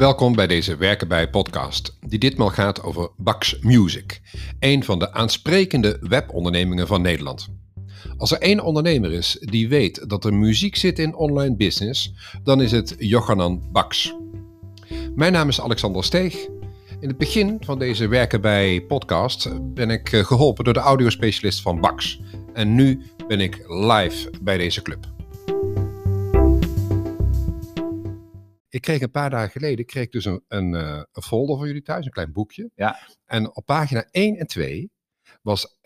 Welkom bij deze Werken bij podcast, die ditmaal gaat over Bax Music, een van de aansprekende webondernemingen van Nederland. Als er één ondernemer is die weet dat er muziek zit in online business, dan is het Johanan Bax. Mijn naam is Alexander Steeg. In het begin van deze Werken bij podcast ben ik eh, geholpen door de audiospecialist van Bax. En nu ben ik live bij deze club. Ik kreeg een paar dagen geleden kreeg ik dus een, een, eh, een folder voor jullie thuis, een klein boekje. Ja. En op pagina 1 en 2 was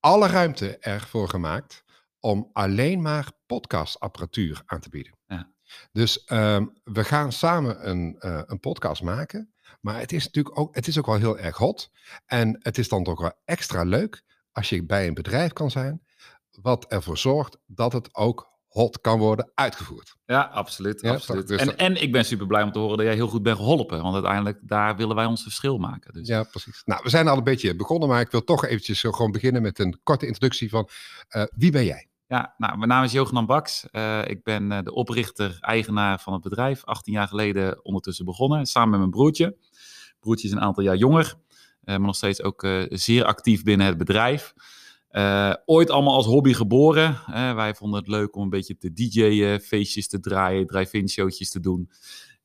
alle ruimte ervoor gemaakt om alleen maar podcastapparatuur aan te bieden. Ja. Dus ehm, we gaan samen een, eh, een podcast maken. Maar het is natuurlijk ook, het is ook wel heel erg hot. En het is dan ook wel extra leuk als je bij een bedrijf kan zijn, wat ervoor zorgt dat het ook hot kan worden uitgevoerd. Ja, absoluut. Ja, absoluut. dus en, dat- en ik ben super blij om te horen dat jij heel goed bent geholpen. Want uiteindelijk, daar willen wij ons verschil maken. Dus. Ja, precies. Nou, we zijn al een beetje begonnen, maar ik wil toch eventjes zo gewoon beginnen met een korte introductie van eh, wie ben jij? Ja, nou, mijn naam is Johan Baks. Eh, ik ben eh, de oprichter, eigenaar van het bedrijf. 18 jaar geleden ondertussen begonnen, samen met mijn broertje. Broertje is een aantal jaar jonger, eh, maar nog steeds ook eh, zeer actief binnen het bedrijf. Eh, ooit allemaal als hobby geboren. Wij vonden het leuk om een beetje te DJ'en, feestjes te draaien, drive-in showtjes te doen.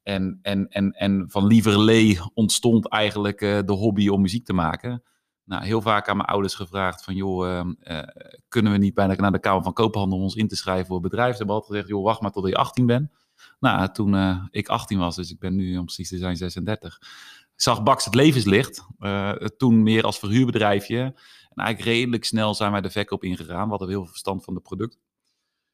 En, en, en, en van lieverlee ontstond eigenlijk eh, de hobby om muziek te maken. Nou, heel vaak aan mijn ouders gevraagd van, joh, ehm, eh, kunnen we niet bijna naar de Kamer van Koophandel om ons in te schrijven voor het bedrijf? Ze hebben altijd gezegd, joh, wacht maar tot je 18 bent. Nou, toen ik 18 was, dus ik ben nu om precies te zijn 36, zag Bax het levenslicht. Toen meer als verhuurbedrijfje. En eigenlijk redelijk snel zijn wij de verkoop ingegaan. We hadden heel veel verstand van het product.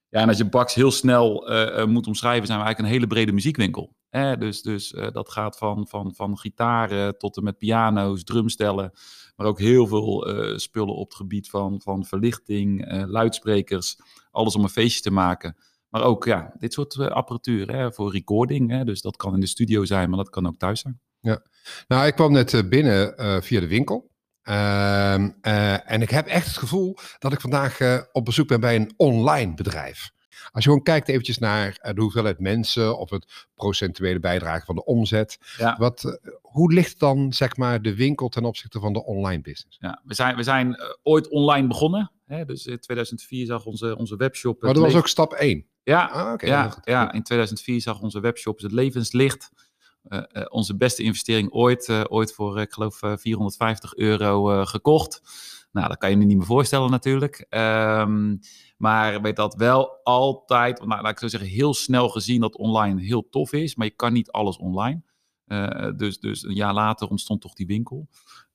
Ja, en als je Bax heel snel eh, eh, moet omschrijven, zijn we eigenlijk een hele brede muziekwinkel. Dus dus eh, dat gaat van, van, van gitaren tot en met piano's, drumstellen. Maar ook heel veel spullen op het gebied van, van verlichting, luidsprekers. Alles om een feestje te maken. Maar ook ja, dit soort apparatuur hè, voor recording. Hè, dus dat kan in de studio zijn, maar dat kan ook thuis zijn. Nou, ik kwam net binnen via de winkel. Ehm, eh, en ik heb echt het gevoel dat ik vandaag eh, op bezoek ben bij een online bedrijf. Als je gewoon kijkt eventjes naar eh, de hoeveelheid mensen of het procentuele bijdrage van de omzet. Ja. Wat, hoe ligt dan zeg maar de winkel ten opzichte van de online business? Ja, we zijn, we zijn ooit online begonnen. Hè, dus in 2004 zag onze, onze webshop... Maar dat was ook stap 1. Ja, Ah, ja, ja, in 2004 zag onze webshop het levenslicht. Eh, eh, onze beste investering ooit. eh, ooit voor, ik geloof, eh, 450 euro gekocht. Nou, dat kan je nu niet meer voorstellen natuurlijk. Ehm, maar weet dat wel altijd, nou, laat ik zo zeggen, heel snel gezien dat online heel tof is. Maar je kan niet alles online. Dus, dus een jaar later ontstond toch die winkel.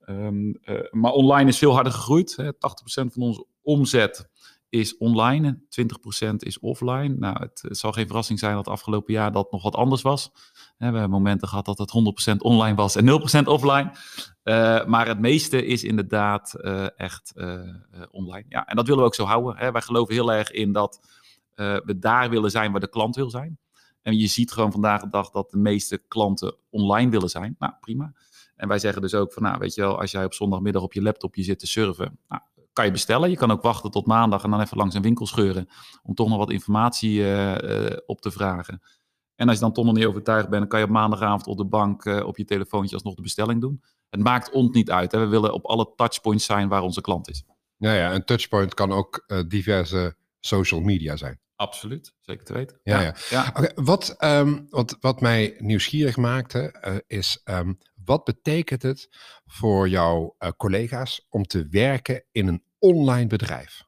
Ehm, eh, maar online is veel harder gegroeid. Hè. 80% van onze omzet is online, 20% is offline. Nou, het, zal geen verrassing zijn dat afgelopen jaar dat nog wat anders was. We hebben momenten gehad dat het 100% online was en 0% offline. Eh, maar het meeste is inderdaad eh, echt eh, online. Ja, en dat willen we ook zo houden. Hè. Wij geloven heel erg in dat we daar willen zijn waar de klant wil zijn. En je ziet gewoon vandaag de dag dat de meeste klanten online willen zijn. Nou, prima. En wij zeggen dus ook van, nou, weet je wel, als jij op zondagmiddag op je laptopje zit te surfen, nou, kan je bestellen. Je kan ook wachten tot maandag en dan even langs een winkel scheuren om toch nog wat informatie eh, eh, op te vragen. En als je dan toch nog niet overtuigd bent, dan kan je op maandagavond op de bank eh, op je telefoontje alsnog de bestelling doen. Het maakt ons niet uit. Hè. We willen op alle touchpoints zijn waar onze klant is. Ja, ja, een touchpoint kan ook diverse social media zijn. Absoluut, zeker te weten. Ja, ja. wat, ehm, wat, wat mij nieuwsgierig maakte, is ehm, wat betekent het voor jouw eh, collega's om te werken in een online bedrijf?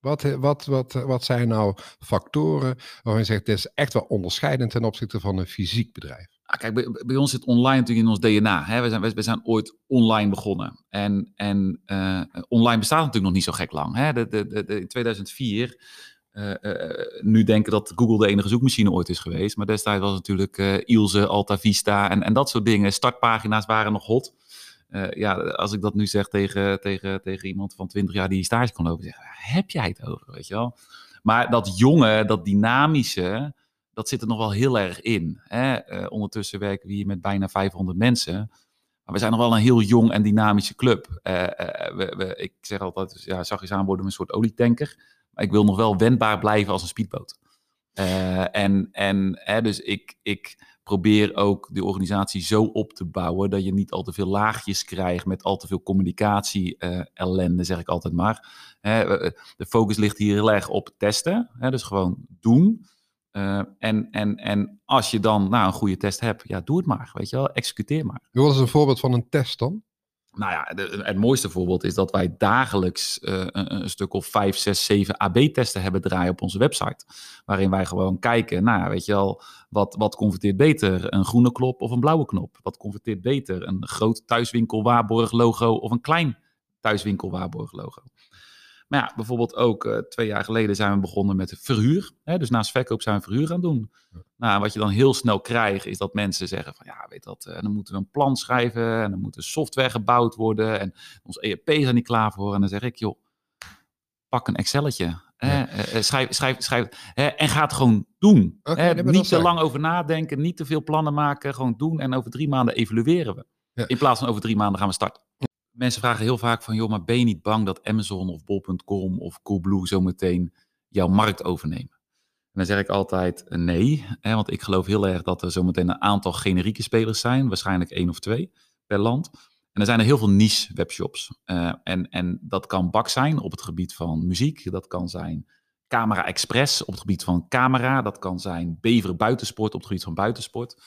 Wat, eh, wat, wat, eh, wat zijn nou factoren waarvan je zegt, dit is echt wel onderscheidend ten opzichte van een fysiek bedrijf? Ah, kijk, bij, ons zit online natuurlijk in ons DNA. Hè? We, zijn, we, zijn ooit online begonnen. En, en online bestaat natuurlijk nog niet zo gek lang. Hè? De, de- in 2004, eh, nu denken dat Google de enige zoekmachine ooit is geweest. Maar destijds was natuurlijk eh Ilse, Alta Vista en, en dat soort dingen. Startpagina's waren nog hot. Ja, als ik dat nu zeg tegen, tegen, tegen iemand van 20 jaar die stage kon lopen, zeg heb jij het over, weet je wel? Maar dat jonge, dat dynamische, dat zit er nog wel heel erg in. Hè? Ondertussen werken we hier met bijna 500 mensen. Maar we zijn nog wel een heel jong en dynamische club. Ik zeg altijd, dus ja, zachtjes aan worden een soort olietanker. Maar ik wil nog wel wendbaar blijven als een speedboot. Eh, en en hè, dus ik, ik probeer ook de organisatie zo op te bouwen dat je niet al te veel laagjes krijgt met al te veel communicatie uh, ellende, zeg ik altijd maar. Hè, de focus ligt hier heel erg op testen, hè, dus gewoon doen. En, en, en als je dan nou, een goede test hebt, ja, doe het maar, weet je wel, executeer maar. Wat is een voorbeeld van een test dan? Nou ja, het mooiste voorbeeld is dat wij dagelijks een, een, stuk of 5, 6, 7 AB-testen hebben draaien op onze website. Waarin wij gewoon kijken, nou weet je wel, wat, wat converteert beter? Een groene knop of een blauwe knop? Wat converteert beter? Een groot thuiswinkel waarborg logo of een klein thuiswinkel waarborg logo? Maar ja, bijvoorbeeld ook uh, twee jaar geleden zijn we begonnen met verhuur. Hè? Dus naast verkoop zijn we verhuur gaan doen. Ja. Nou, wat je dan heel snel krijgt, is dat mensen zeggen van ja, weet dat, uh, dan moeten we een plan schrijven en dan moet er software gebouwd worden en ons ERP is er niet klaar voor. En dan zeg ik, joh, pak een Excelletje. Ja. Uh, schrijf, schrijf, schrijf en ga het gewoon doen. Okay, niet te lang over nadenken, niet te veel plannen maken, gewoon doen en over drie maanden evalueren we. Ja. In plaats van over drie maanden gaan we starten mensen vragen heel vaak van, joh, maar ben je niet bang dat Amazon of Bol.com of Coolblue zometeen jouw markt overnemen? En dan zeg ik altijd uh, nee, hè, want ik geloof heel erg dat er zometeen een aantal generieke spelers zijn, waarschijnlijk één of twee per land. En er zijn er heel veel niche webshops. Uh, en, en dat kan Bak zijn op het gebied van muziek, dat kan zijn Camera Express op het gebied van camera, dat kan zijn Bever Buitensport op het gebied van buitensport.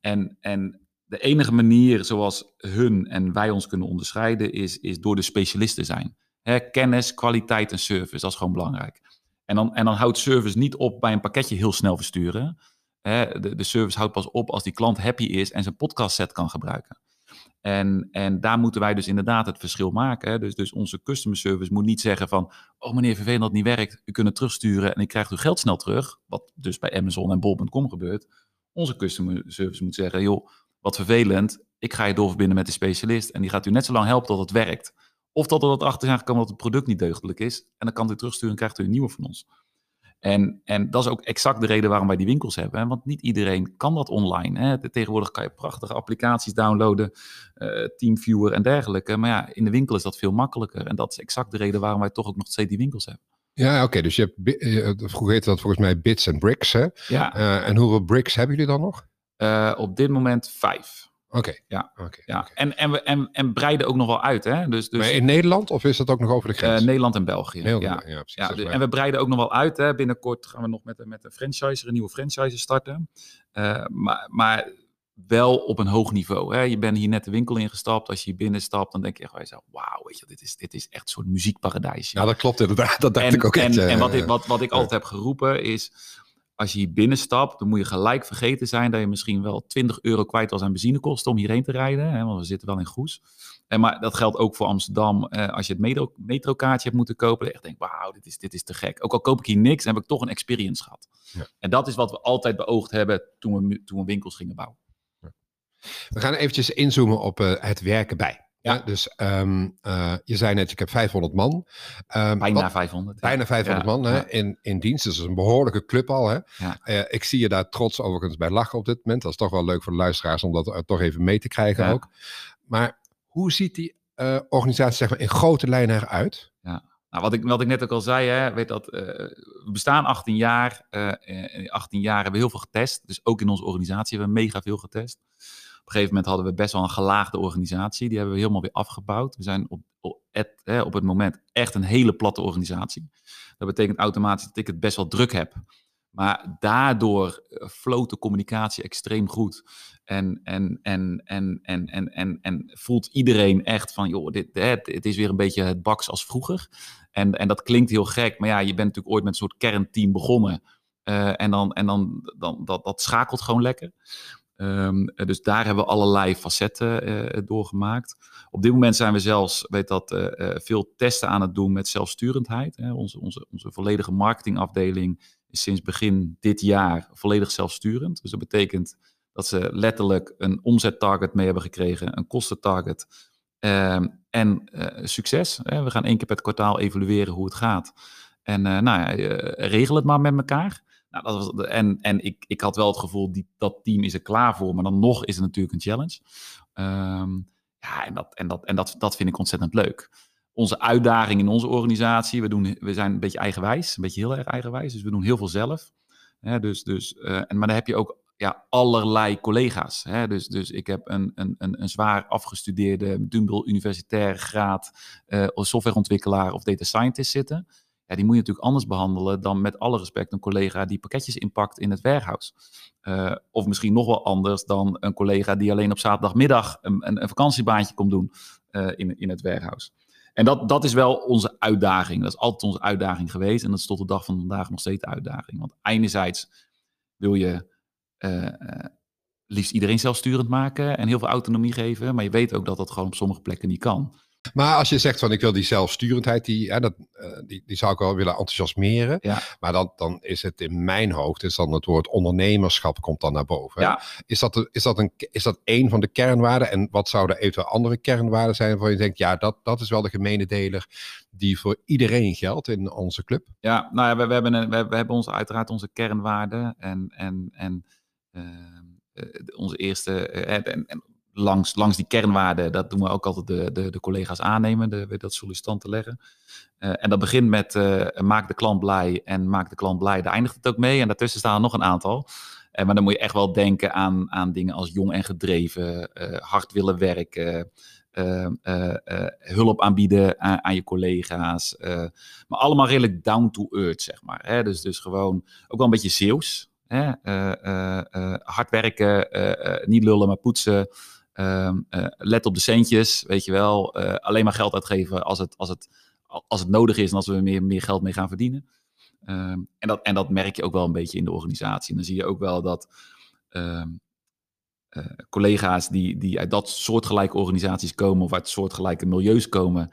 En, en de enige manier zoals hun en wij ons kunnen onderscheiden is, is door de specialisten zijn. Hè, kennis, kwaliteit en service, dat is gewoon belangrijk. En dan, en dan houdt service niet op bij een pakketje heel snel versturen. De, de service houdt pas op als die klant happy is en zijn podcast set kan gebruiken. En, en daar moeten wij dus inderdaad het verschil maken. Dus, dus onze customer service moet niet zeggen van... oh meneer vervelend dat niet werkt, u kunt het terugsturen... en ik krijg uw geld snel terug. Wat dus bij Amazon en Bol.com gebeurt. Onze customer service moet zeggen... joh, wat vervelend, ik ga je doorverbinden met de specialist en die gaat u net zo lang helpen tot het werkt. Of dat er wat achter zijn gekomen dat het product niet deugdelijk is. En dan kan u terugsturen en krijgt u een nieuwe van ons. En, en dat is ook exact de reden waarom wij die winkels hebben. Hè? Want niet iedereen kan dat online. Hè? Tegenwoordig kan je prachtige applicaties downloaden, uh, Teamviewer en dergelijke. Maar ja, in de winkel is dat veel makkelijker. En dat is exact de reden waarom wij toch ook nog steeds die winkels hebben. Ja, oké. Okay, dus je hebt, uh, vroeger heette dat volgens mij bits en bricks. Hè? Ja. Uh, en hoeveel bricks hebben jullie dan nog? Uh, op dit moment vijf. Oké. Okay. Ja. Okay. ja. En, en, we, en, en breiden ook nog wel uit. Hè? Dus, dus, maar in Nederland of is dat ook nog over de grens? Uh, Nederland en België. Nederland, ja, ja, precies. Ja, dus, en we breiden ook nog wel uit. Hè? Binnenkort gaan we nog met, met een franchise, een nieuwe franchise starten. Uh, maar, maar wel op een hoog niveau. Hè? Je bent hier net de winkel ingestapt. Als je hier binnenstapt, dan denk je echt zo, wauw, weet je, dit is, dit is echt een soort muziekparadijs. Ja, dat klopt inderdaad. Dat dacht en, ik ook en, echt. En wat ik, wat, wat ik altijd heb geroepen is als je hier binnenstapt, dan moet je gelijk vergeten zijn dat je misschien wel 20 euro kwijt was aan benzinekosten om hierheen te rijden. Hè, want we zitten wel in Goes. En maar dat geldt ook voor Amsterdam. Eh, als je het metro, metrokaartje hebt moeten kopen, echt denk wauw, dit is, dit is te gek. Ook al koop ik hier niks, dan heb ik toch een experience gehad. Ja. En dat is wat we altijd beoogd hebben toen we, toen we winkels gingen bouwen. Ja. We gaan eventjes inzoomen op uh, het werken bij. Ja. dus um, uh, je zei net, ik heb 500 man. Um, bijna wat, 500. Bijna 500 ja, man hè, ja. in, in dienst. Dus dat is een behoorlijke club al. Hè. Uh, ik zie je daar trots overigens bij lachen op dit moment. Dat is toch wel leuk voor de luisteraars om dat uh, toch even mee te krijgen ook. Maar hoe ziet die uh, organisatie zeg maar, in grote lijnen eruit? Ja. Nou, wat, ik, wat ik net ook al zei, hè, weet dat, we bestaan 18 jaar. in 18 jaar hebben we heel veel getest. Dus ook in onze organisatie hebben we mega veel getest. Op een gegeven moment hadden we best wel een gelaagde organisatie. Die hebben we helemaal weer afgebouwd. We zijn op, hè, op het moment echt een hele platte organisatie. Dat betekent automatisch dat ik het best wel druk heb. Maar daardoor floot de communicatie extreem goed. En, en, en, en, en, en, en, voelt iedereen echt van, joh, dit, het, het is weer een beetje het baks als vroeger. En, en dat klinkt heel gek, maar ja, je bent natuurlijk ooit met een soort kernteam begonnen. Uh, en dan, en dan, dan dat, dat schakelt gewoon lekker. Um, dus daar hebben we allerlei facetten uh, doorgemaakt. Op dit moment zijn we zelfs, weet dat, veel testen aan het doen met zelfsturendheid. Hè. Onze, onze, onze volledige marketingafdeling is sinds begin dit jaar volledig zelfsturend. Dus dat betekent dat ze letterlijk een omzettarget mee hebben gekregen, een kostentarget uh, en succes. Hè. We gaan één keer per kwartaal evalueren hoe het gaat. En nou ja, regel het maar met elkaar. Nou, dat was, en en ik, ik had wel het gevoel, die, dat team is er klaar voor. Maar dan nog is het natuurlijk een challenge. Um, ja, en, dat, en, dat, en dat, dat vind ik ontzettend leuk. Onze uitdaging in onze organisatie, we, doen, we zijn een beetje eigenwijs. Een beetje heel erg eigenwijs. Dus we doen heel veel zelf. dus, dus, uh, en, maar dan heb je ook ja, allerlei collega's. Hè? Dus, dus ik heb een, een, een, een zwaar afgestudeerde Dumbel universitair graad uh, softwareontwikkelaar of data scientist zitten. Die moet je natuurlijk anders behandelen dan met alle respect een collega die pakketjes inpakt in het warehouse. Uh, of misschien nog wel anders dan een collega die alleen op zaterdagmiddag een, een, vakantiebaantje komt doen uh, in, in het warehouse. En dat, dat is wel onze uitdaging. Dat is altijd onze uitdaging geweest. En dat is tot de dag van vandaag nog steeds de uitdaging. Want enerzijds wil je uh, liefst iedereen zelfsturend maken en heel veel autonomie geven. Maar je weet ook dat dat gewoon op sommige plekken niet kan. Maar als je zegt van ik wil die zelfsturendheid, die, hè, dat, uh, die, die zou ik wel willen enthousiasmeren. Ja. Maar dan, dan is het in mijn hoofd, is dan het woord ondernemerschap komt dan naar boven. Ja. Is, dat, is, dat een, is dat een van de kernwaarden? En wat zouden eventueel andere kernwaarden zijn waarvan je denkt, ja, dat, dat is wel de gemene deler die voor iedereen geldt in onze club? Ja, nou ja, we, we hebben, een, we, we, hebben onze, uiteraard onze kernwaarden en, en, en uh, onze eerste, en, en, langs, langs die kernwaarden, dat doen we ook altijd de, de, de collega's aannemen, de, dat sollicitanten leggen. Uh, en dat begint met uh, maak de klant blij en maak de klant blij, daar eindigt het ook mee. En daartussen staan er nog een aantal. Uh, maar dan moet je echt wel denken aan, aan dingen als jong en gedreven, hard willen werken, hulp aanbieden aan, aan je collega's. maar allemaal redelijk down to earth, zeg maar. Hè? Dus, dus gewoon ook wel een beetje Zeeuws. Hè? hard werken, niet lullen, maar poetsen. Um, uh, let op de centjes, weet je wel. Uh, alleen maar geld uitgeven als het, als het, als het nodig is en als we er meer, meer geld mee gaan verdienen. Um, en, dat, en dat merk je ook wel een beetje in de organisatie. En dan zie je ook wel dat um, uh, collega's die, die uit dat soortgelijke organisaties komen of uit soortgelijke milieus komen,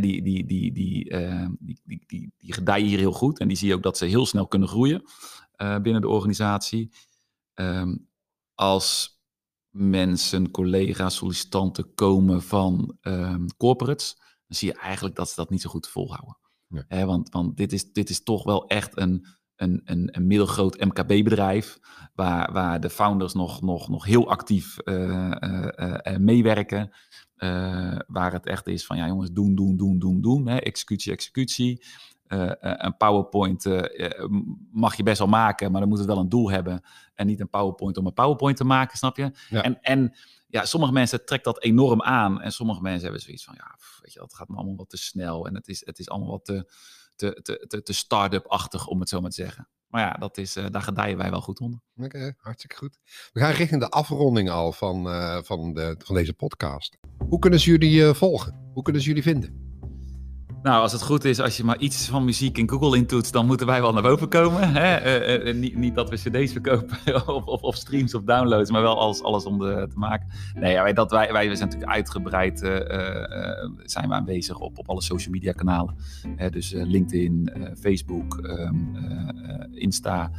die, die gedijen hier heel goed. En die zie je ook dat ze heel snel kunnen groeien binnen de organisatie. als mensen, collega's, sollicitanten komen van um, corporates, dan zie je eigenlijk dat ze dat niet zo goed volhouden. He, want want dit, is, dit is toch wel echt een, een, een, een middelgroot MKB-bedrijf, waar, waar de founders nog, nog, nog heel actief uh, uh, uh, meewerken. waar het echt is van, ja jongens, doen, doen, doen, doen, doen. Hè? Executie, executie. Uh, een PowerPoint uh, mag je best wel maken, maar dan moet het wel een doel hebben. En niet een PowerPoint om een PowerPoint te maken, snap je? Ja. En, en ja, sommige mensen trekt dat enorm aan. En sommige mensen hebben zoiets van, ja, weet je, dat gaat me allemaal wat te snel. En het is, het is allemaal wat te, te, te, te, te start-up-achtig, om het zo maar te zeggen. Maar ja, dat is, uh, daar gedijen wij wel goed onder. Oké, okay, hartstikke goed. We gaan richting de afronding al van, van, de, van deze podcast. Hoe kunnen ze jullie volgen? Hoe kunnen ze jullie vinden? Nou, als het goed is, als je maar iets van muziek in Google intoetst, dan moeten wij wel naar boven komen. Hè? Uh, uh, niet, niet, dat we cd's verkopen of, of, of, streams of downloads, maar wel alles, alles om de, te maken. Nee, ja, wij, dat, wij, wij zijn natuurlijk uitgebreid zijn we aanwezig op, op alle social media kanalen. dus LinkedIn, Facebook, um, Insta,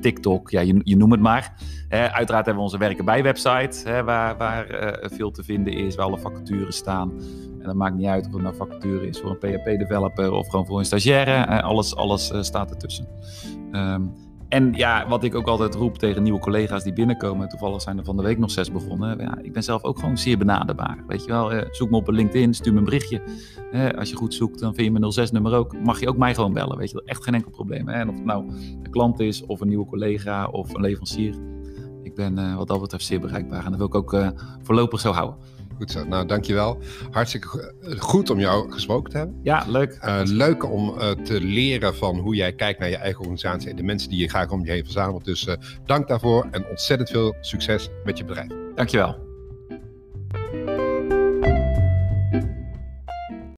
TikTok, ja, je, je noem het maar. uiteraard hebben we onze werken bij website, waar, waar veel te vinden is, waar alle vacatures staan. En dat maakt niet uit of het nou vacature is voor een PHP-developer of gewoon voor een stagiaire. alles alles uh, staat ertussen. Um, en ja, wat ik ook altijd roep tegen nieuwe collega's die binnenkomen. Toevallig zijn er van de week nog zes begonnen. Ja, ik ben zelf ook gewoon zeer benaderbaar. Weet je wel, uh, zoek me op LinkedIn, stuur me een berichtje. Als je goed zoekt, dan vind je mijn 06-nummer ook. Mag je ook mij gewoon bellen, weet je wel. Echt geen enkel probleem. En of het nou een klant is, of een nieuwe collega, of een leverancier. Ik ben wat dat betreft zeer bereikbaar. En dat wil ik ook voorlopig zo houden. Goed zo. Nou, dankjewel. Hartstikke goed om jou gesproken te hebben. Ja, leuk. Uh, leuk om uh, te leren van hoe jij kijkt naar je eigen organisatie en de mensen die je graag om je heen verzamelt. Dus uh, dank daarvoor en ontzettend veel succes met je bedrijf. Dankjewel.